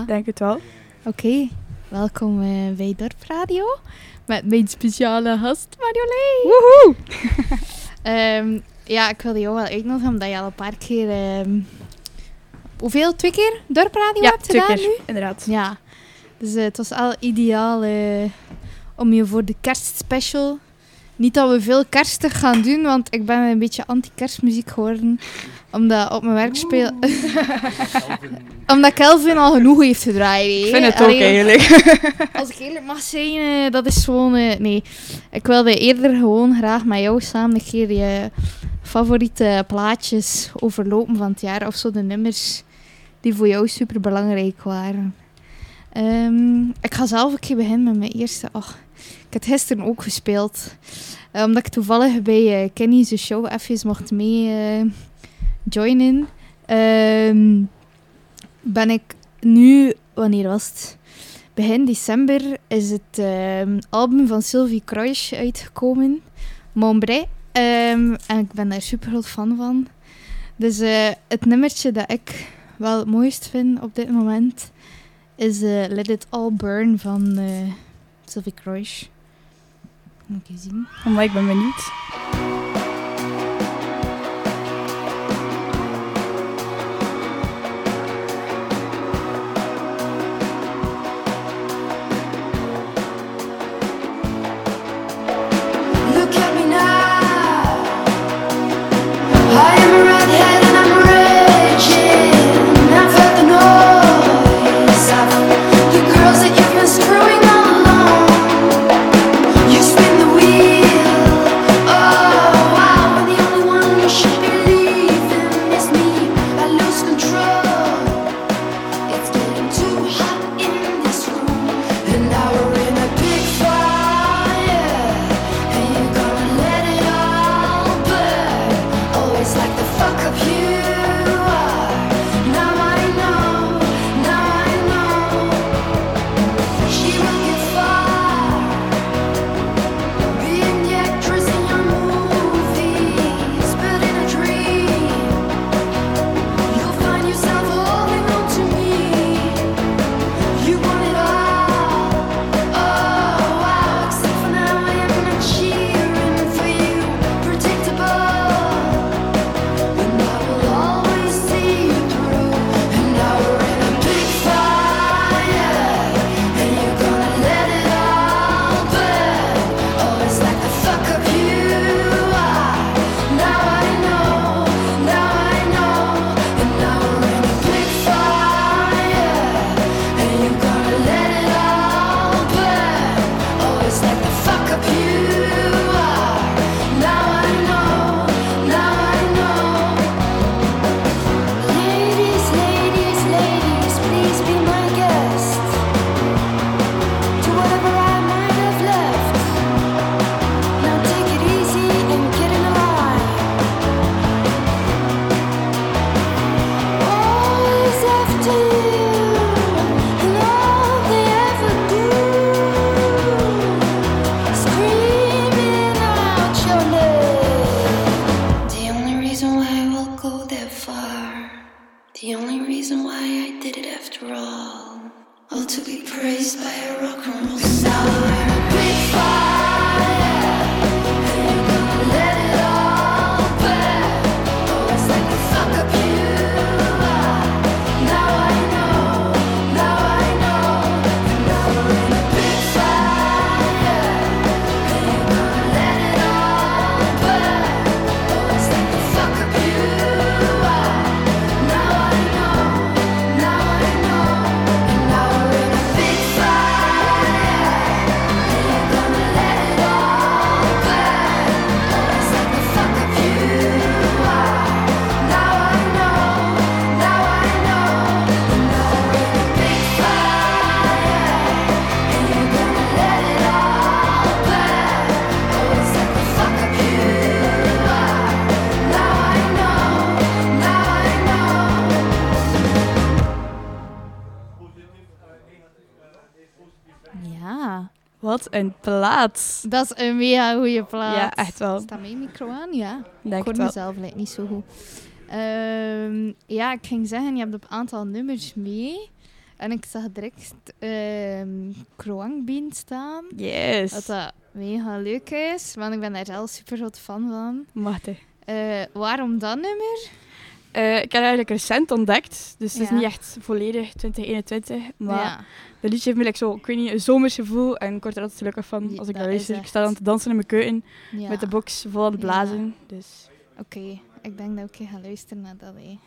Ja, denk het wel. oké. Welkom eh, bij Dorp Radio. Met mijn speciale gast Marjolein. Woehoe! Ehm, ja, ik wilde jou wel uitnodigen omdat je al een paar keer... ehm, hoeveel? Twee keer Dorp Radio Ja, hebt twee gedaan keer. nu? Inderdaad. Ja. Dus eh, het was al ideaal eh, om je voor de kerstspecial... Niet dat we veel kerstig gaan doen, want ik ben een beetje anti-kerstmuziek geworden. Omdat op mijn werk speel... omdat Kelvin al genoeg heeft gedraaid. Ik vind het ook eigenlijk. Als ik eerlijk mag zijn, eh, dat is gewoon... eh, nee, ik wilde eerder gewoon graag met jou samen een keer je favoriete plaatjes overlopen van het jaar. Of zo de nummers die voor jou super belangrijk waren. Ehm, ik ga zelf een keer beginnen met mijn eerste. Ach, ik heb gisteren ook gespeeld. Eh, omdat ik toevallig bij eh, Kenny's show even mocht mee eh, joinen. Ehm, ben ik nu... Wanneer was het? Begin december is het ehm, album van Sylvie Kruijs uitgekomen. Montbray. Ehm, en ik ben daar super groot fan van. Dus het nummertje dat ik wel het mooist vind op dit moment is eh, Let It All Burn van Sylvie Kruijs. Moet je zien. Maar ik ben benieuwd. Plaats. dat is een mega goede plaat. Ja, echt wel. Staat mijn micro aan? Ja. Denk ik hoor het wel. mezelf lijkt niet zo goed. Ehm, ja, ik ging zeggen, je hebt een aantal nummers mee. En ik zag direct ehm Croang Bean staan. Yes. Dat dat mega leuk is, want ik ben daar zelf super groot fan van. Eh, waarom dat nummer? Eh, ik heb het eigenlijk recent ontdekt, dus het is niet echt volledig 2021. Maar ja. dat liedje heeft me like, zo, ik weet niet, een zomers gevoel en ik word er altijd gelukkig van als ik dat dat is luister. Ik sta dan te dansen in mijn keuken ja. met de box vol aan het blazen. Dus Oké, ik denk dat ik ga luisteren naar dat. hè.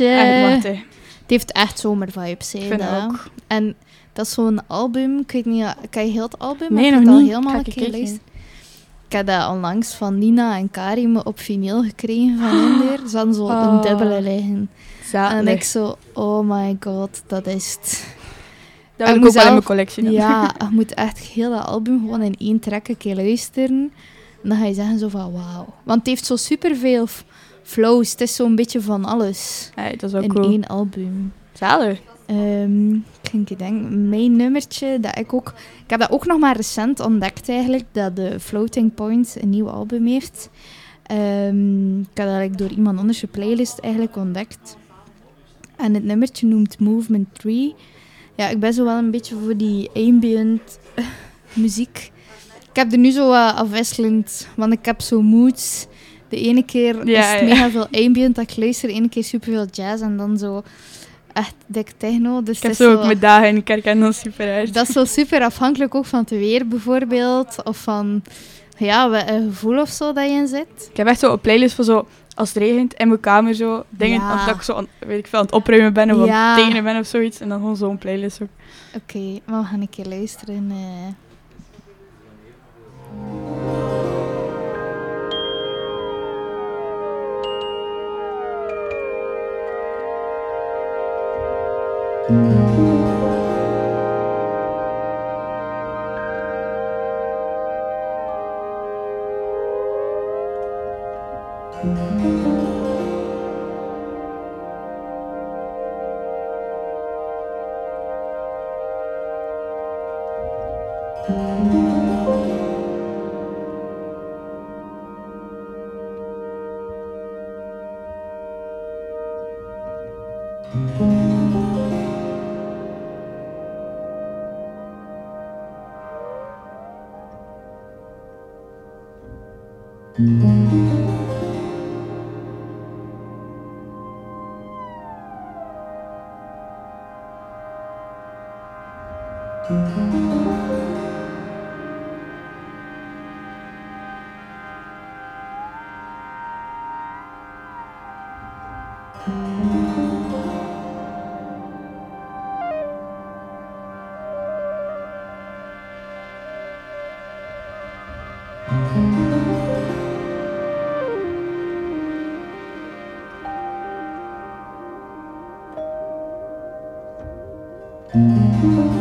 Echt. Het heeft echt zomervibes, Ik vind ook. En dat is zo'n album. Ik weet niet, kan je heel het album? Nee, nog al helemaal een ik keer luisteren? Ik heb dat onlangs van Nina en Karim op vinyl gekregen van Inder. Ze hadden zo een Oh. dubbele liggen. Zalig. En ik zo, oh my god, dat is het. Dat wil ik moet ook wel in zelf- mijn collectie dan. Ja, je moet echt heel dat album gewoon in één trek een keer luisteren. En dan ga je zeggen zo van wauw. Want het heeft zo superveel flows. Het is zo'n beetje van alles Hey, dat is wel in cool. één album. Zalig. Ehm, ik denk, mijn nummertje, dat ik ook... Ik heb dat ook nog maar recent ontdekt eigenlijk, dat de Floating Point een nieuw album heeft. Ehm, ik heb dat eigenlijk door iemand anders zijn playlist eigenlijk ontdekt. En het nummertje noemt Movement 3. Ja, ik ben zo wel een beetje voor die ambient muziek. Ik heb er nu zo wat afwisselend, want ik heb zo moods. De ene keer Ja, is het ja. mega veel ambient dat ik luister, de ene keer superveel jazz en dan zo echt dik techno. Dus Ik heb zo ook mijn dagen in de kerk en dan super uit. dat is zo super afhankelijk ook van het weer bijvoorbeeld. Of van ja, een gevoel of zo dat je in zit. Ik heb echt zo een playlist van zo, als het regent, in mijn kamer zo, dingen, Ja. of dat ik zo aan, weet ik veel, aan het opruimen ben, of Ja. aan het tekenen ben of zoiets. En dan gewoon zo'n playlist ook. Oké, maar we gaan een keer luisteren. Mm-hmm. Ik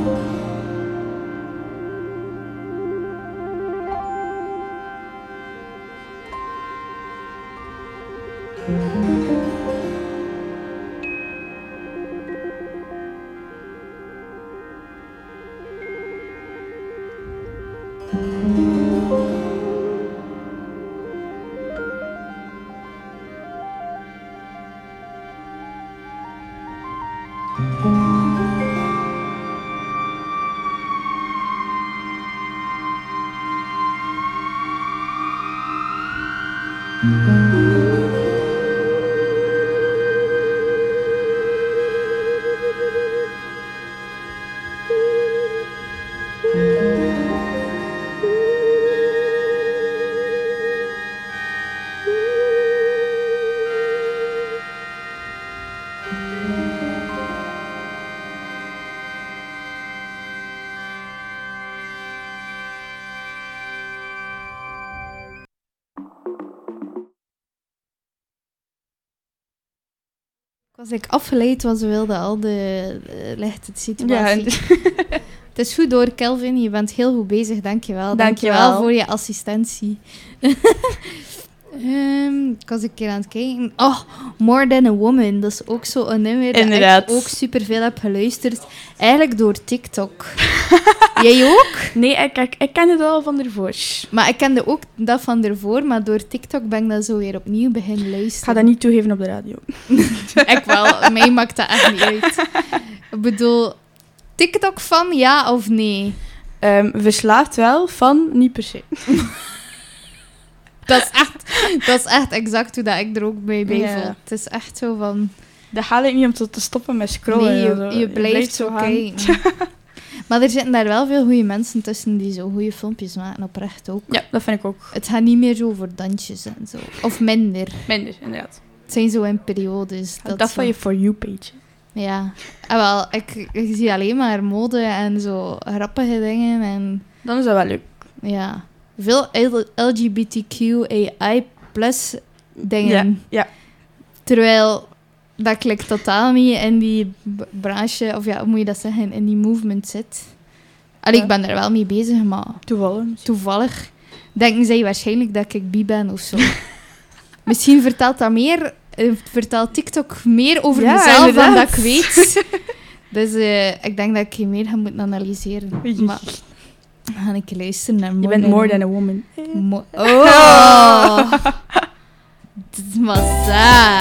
was ik afgeleid, want ze wilden al de uh, lichte Ja, situatie. en- Het is goed door, Kelvin. Je bent heel goed bezig. Dankjewel. Dankjewel. Dankjewel voor je assistentie. Ik was een keer aan het kijken. Oh, More Than a Woman. Dat is ook zo een nummer dat Inderdaad. ik ook superveel heb geluisterd. Eigenlijk door TikTok. Jij ook? nee, ik, ik, ik ken het al van ervoor. Maar ik kende ook dat van ervoor, maar door TikTok ben ik dat zo weer opnieuw beginnen Ik ga luisteren. dat niet toegeven op de radio. Ik wel. Mij maakt dat echt niet uit. Ik bedoel, TikTok van ja of nee? Ehm, verslaafd wel, van niet per se. Dat is echt, dat is echt exact hoe dat ik er ook bij, bij Ja. voel. Het is echt zo van... Dat gaat ik niet om te, te stoppen met scrollen. nee, je, je blijft zo kijken. maar er zitten daar wel veel goede mensen tussen die zo goede filmpjes maken, oprecht ook. Ja, dat vind ik ook Het gaat niet meer zo over dansjes en zo. Of minder. minder, inderdaad. Het zijn zo in periodes. Dat, Dat, van je For You-page. Ja. En wel, ik, ik zie alleen maar mode en zo grappige dingen. En Dan is dat wel leuk. ja, veel LGBTQAI plus dingen. Ja, ja. Terwijl dat ik totaal niet in die branche, of ja, hoe moet je dat zeggen, in die movement zit. Ja. ik ben er wel mee bezig, maar Toevallig. toevallig denken zij waarschijnlijk dat ik bi ben of zo. Misschien vertelt dat meer, eh, vertelt TikTok meer over Ja, mezelf dan dat ik weet. dus eh, ik denk dat ik je meer ga moeten analyseren. Maar ga ik luisteren naar Je bent more than a woman. Mo- oh! Dit is massa.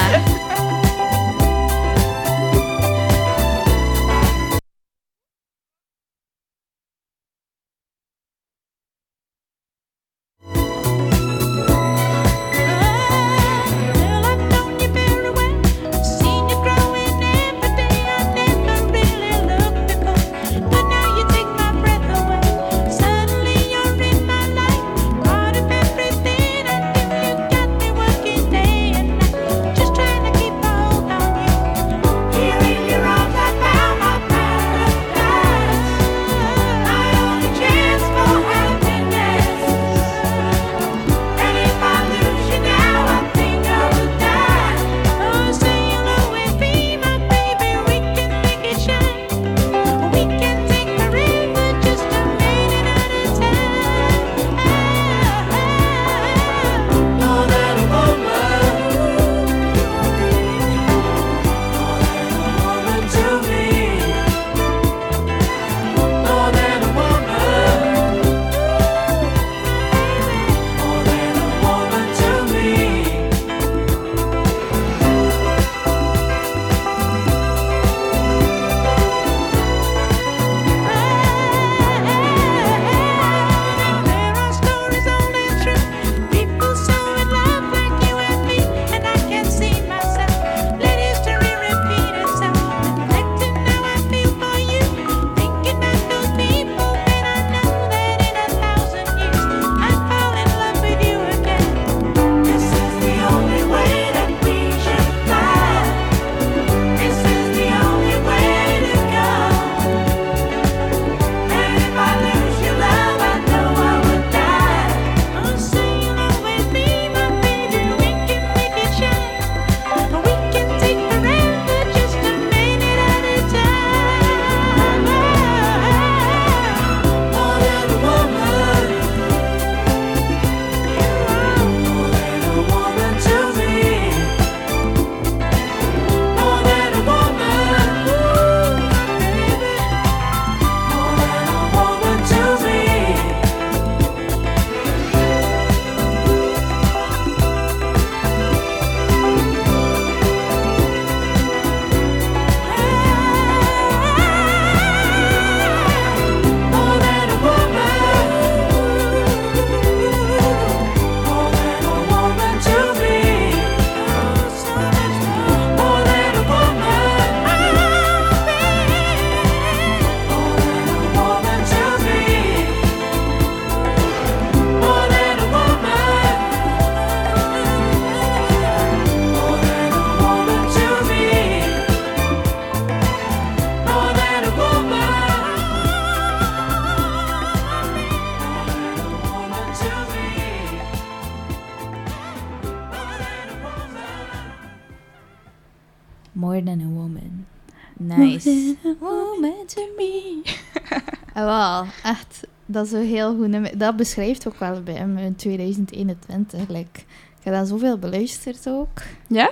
Dat is een heel goed nummer. Dat beschrijft ook wel bij hem in 2021. Like, ik heb dat zoveel beluisterd ook. Ja?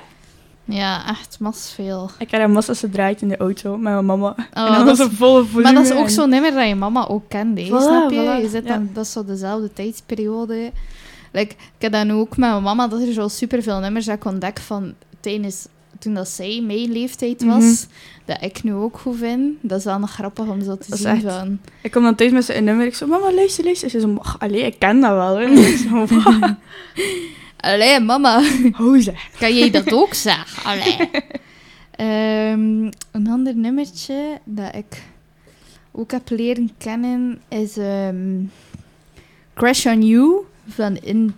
Ja, echt mas veel. Ik heb een massa gedraaid in de auto met mijn mama. en dan Oh, dat was een volle volume. Maar dat is ook zo'n nummer dat je mama ook kende. Voilà, snap je? voilà, je zit ja. dan, dat is zo dezelfde tijdsperiode. Like, ik heb dan ook met mijn mama dat er zo superveel nummers dat ik ontdek van tijdens toen dat zij mijn leeftijd was, Mhm. dat ik nu ook goed vind. Dat is wel nog grappig om zo te Dat zien echt- van. Ik kom dan thuis met zijn nummer. Ik zo, mama, luister, luister. Ze zo, "Ach, allee, ik ken dat wel. Hè. Zo, "Wat? Allee, mama, Hoe zeg? kan jij dat ook zeggen? Allee. Ehm, een ander nummertje dat ik ook heb leren kennen is ehm, Crash on You van In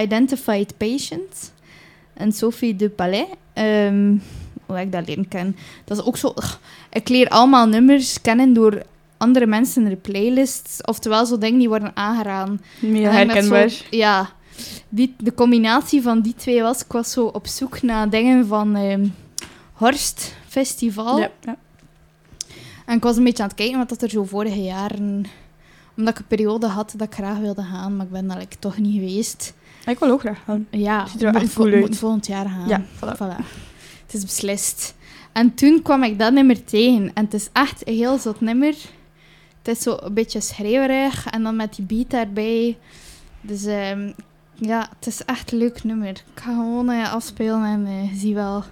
Identified Patient. En Sophie de Palais. Ehm, hoe heb ik dat leren kennen? Dat is ook zo... ik leer allemaal nummers kennen door andere mensen in de playlists. Oftewel zo dingen die worden aangeraden. En dat herkenbaar. zo- ja. Die, de combinatie van die twee was... Ik was zo op zoek naar dingen van ehm Horst Festival. Ja, ja. En ik was een beetje aan het kijken wat dat er zo vorige jaren... Omdat ik een periode had dat ik graag wilde gaan, maar ik ben dat like, toch niet geweest. Ik wil ook graag gaan. Ja, Ziet er wel moet, echt cool vo- uit. moet volgend jaar gaan. Ja, voilà. Voilà. Het is beslist. En toen kwam ik dat nummer tegen. En het is echt een heel zot nummer. Het is zo een beetje schreeuwerig. En dan met die beat daarbij. Dus ehm, ja, het is echt een leuk nummer. Ik ga gewoon eh, afspelen en eh, zie wel.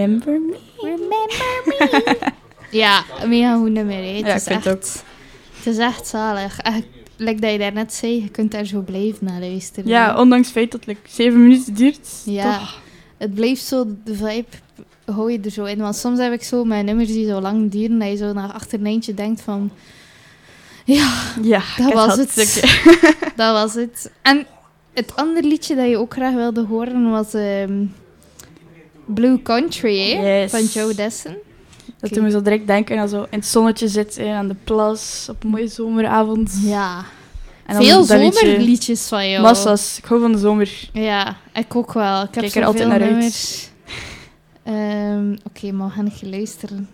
Remember me? Remember me. ja. Hè. Het, Ja, is ik vind het echt, het is echt zalig. Echt, like dat je daarnet zei, je kunt daar zo blijven naar luisteren. Ja, ondanks het feit dat het like, zeven minuten duurt. Ja, toch? het blijft zo, de vibe hou je er zo in. Want soms heb ik zo mijn nummers die zo lang duren, dat je zo naar achter een eindje denkt van... Ja, Ja, Dat was het. dat was het. En het andere liedje dat je ook graag wilde horen was ehm, Blue Country, hè? Yes. Van Joe Dessen. Dat toen we zo direct denken aan zo in het zonnetje zitten, aan de plas, op een mooie zomeravond. Ja. En Veel zomerliedjes van jou. Massas. Ik hou van de zomer. Ja, ik ook wel. Ik heb Kijk er altijd naar uit. Ehm, Oké, maar we gaan even luisteren.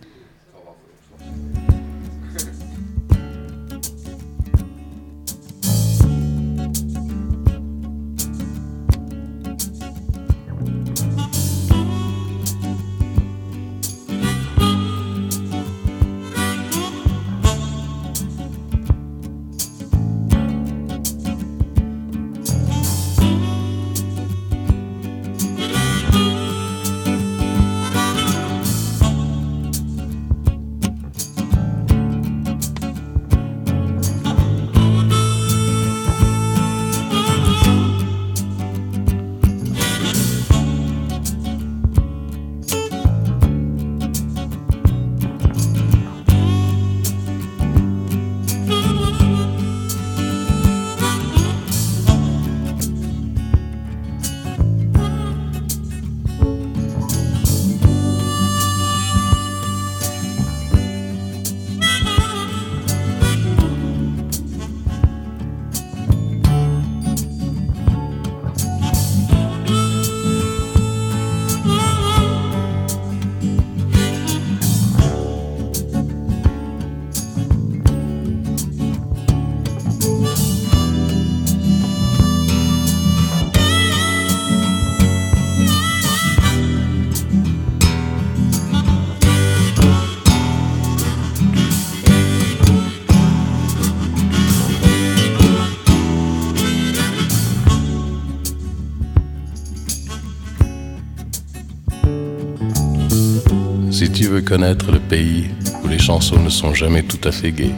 Tu veux connaître le pays où les chansons ne sont jamais tout à fait gaies,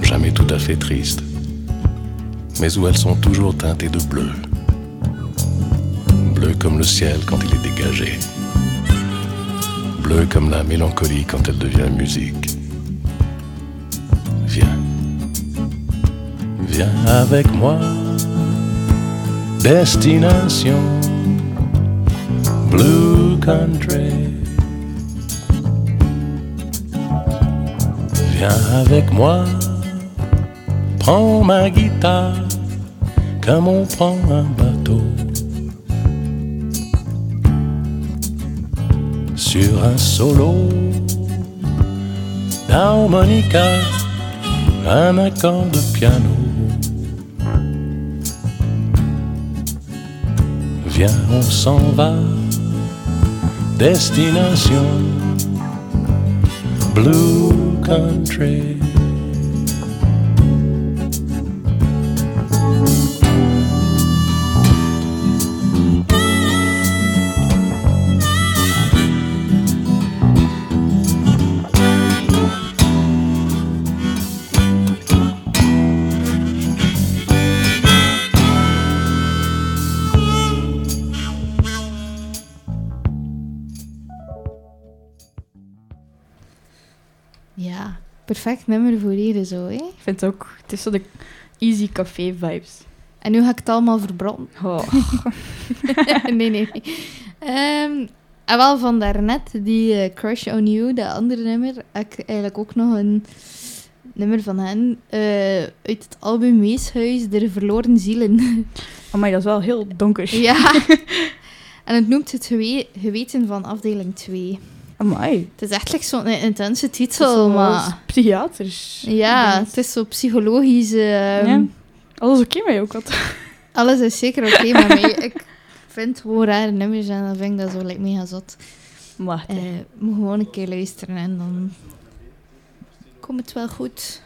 jamais tout à fait tristes, mais où elles sont toujours teintées de bleu, bleu comme le ciel quand il est dégagé, bleu comme la mélancolie quand elle devient musique. Viens, viens avec moi, destination. Blue Country. Viens avec moi, prends ma guitare comme on prend un bateau. Sur un solo d'harmonica, un accord de piano. Viens, on s'en va, destination Blue Country. Perfect nummer voor hier zo, hè. Ik vind het ook, het is zo de easy café vibes. En nu ga ik het allemaal verbranden. Oh. nee, nee, nee. Ehm, en wel van daarnet, die eh, Crush on You, dat andere nummer, heb ik eigenlijk ook nog een nummer van hen eh, uit het album Weeshuis, De Verloren Zielen. Maar dat is wel heel donker. ja. En het noemt het gewe- geweten van afdeling 2. Amai. Het is echt like zo'n intense Het is titel, maar... Psychiaters. Ja, het is zo psychologisch. ehm, Ja. Alles oké met jou, Kat? Alles is zeker oké met mij. Ik vind gewoon rare nummers en dan vind ik dat zo like, mega zot. Wacht, Eh hè. moet gewoon een keer luisteren en dan komt het wel goed.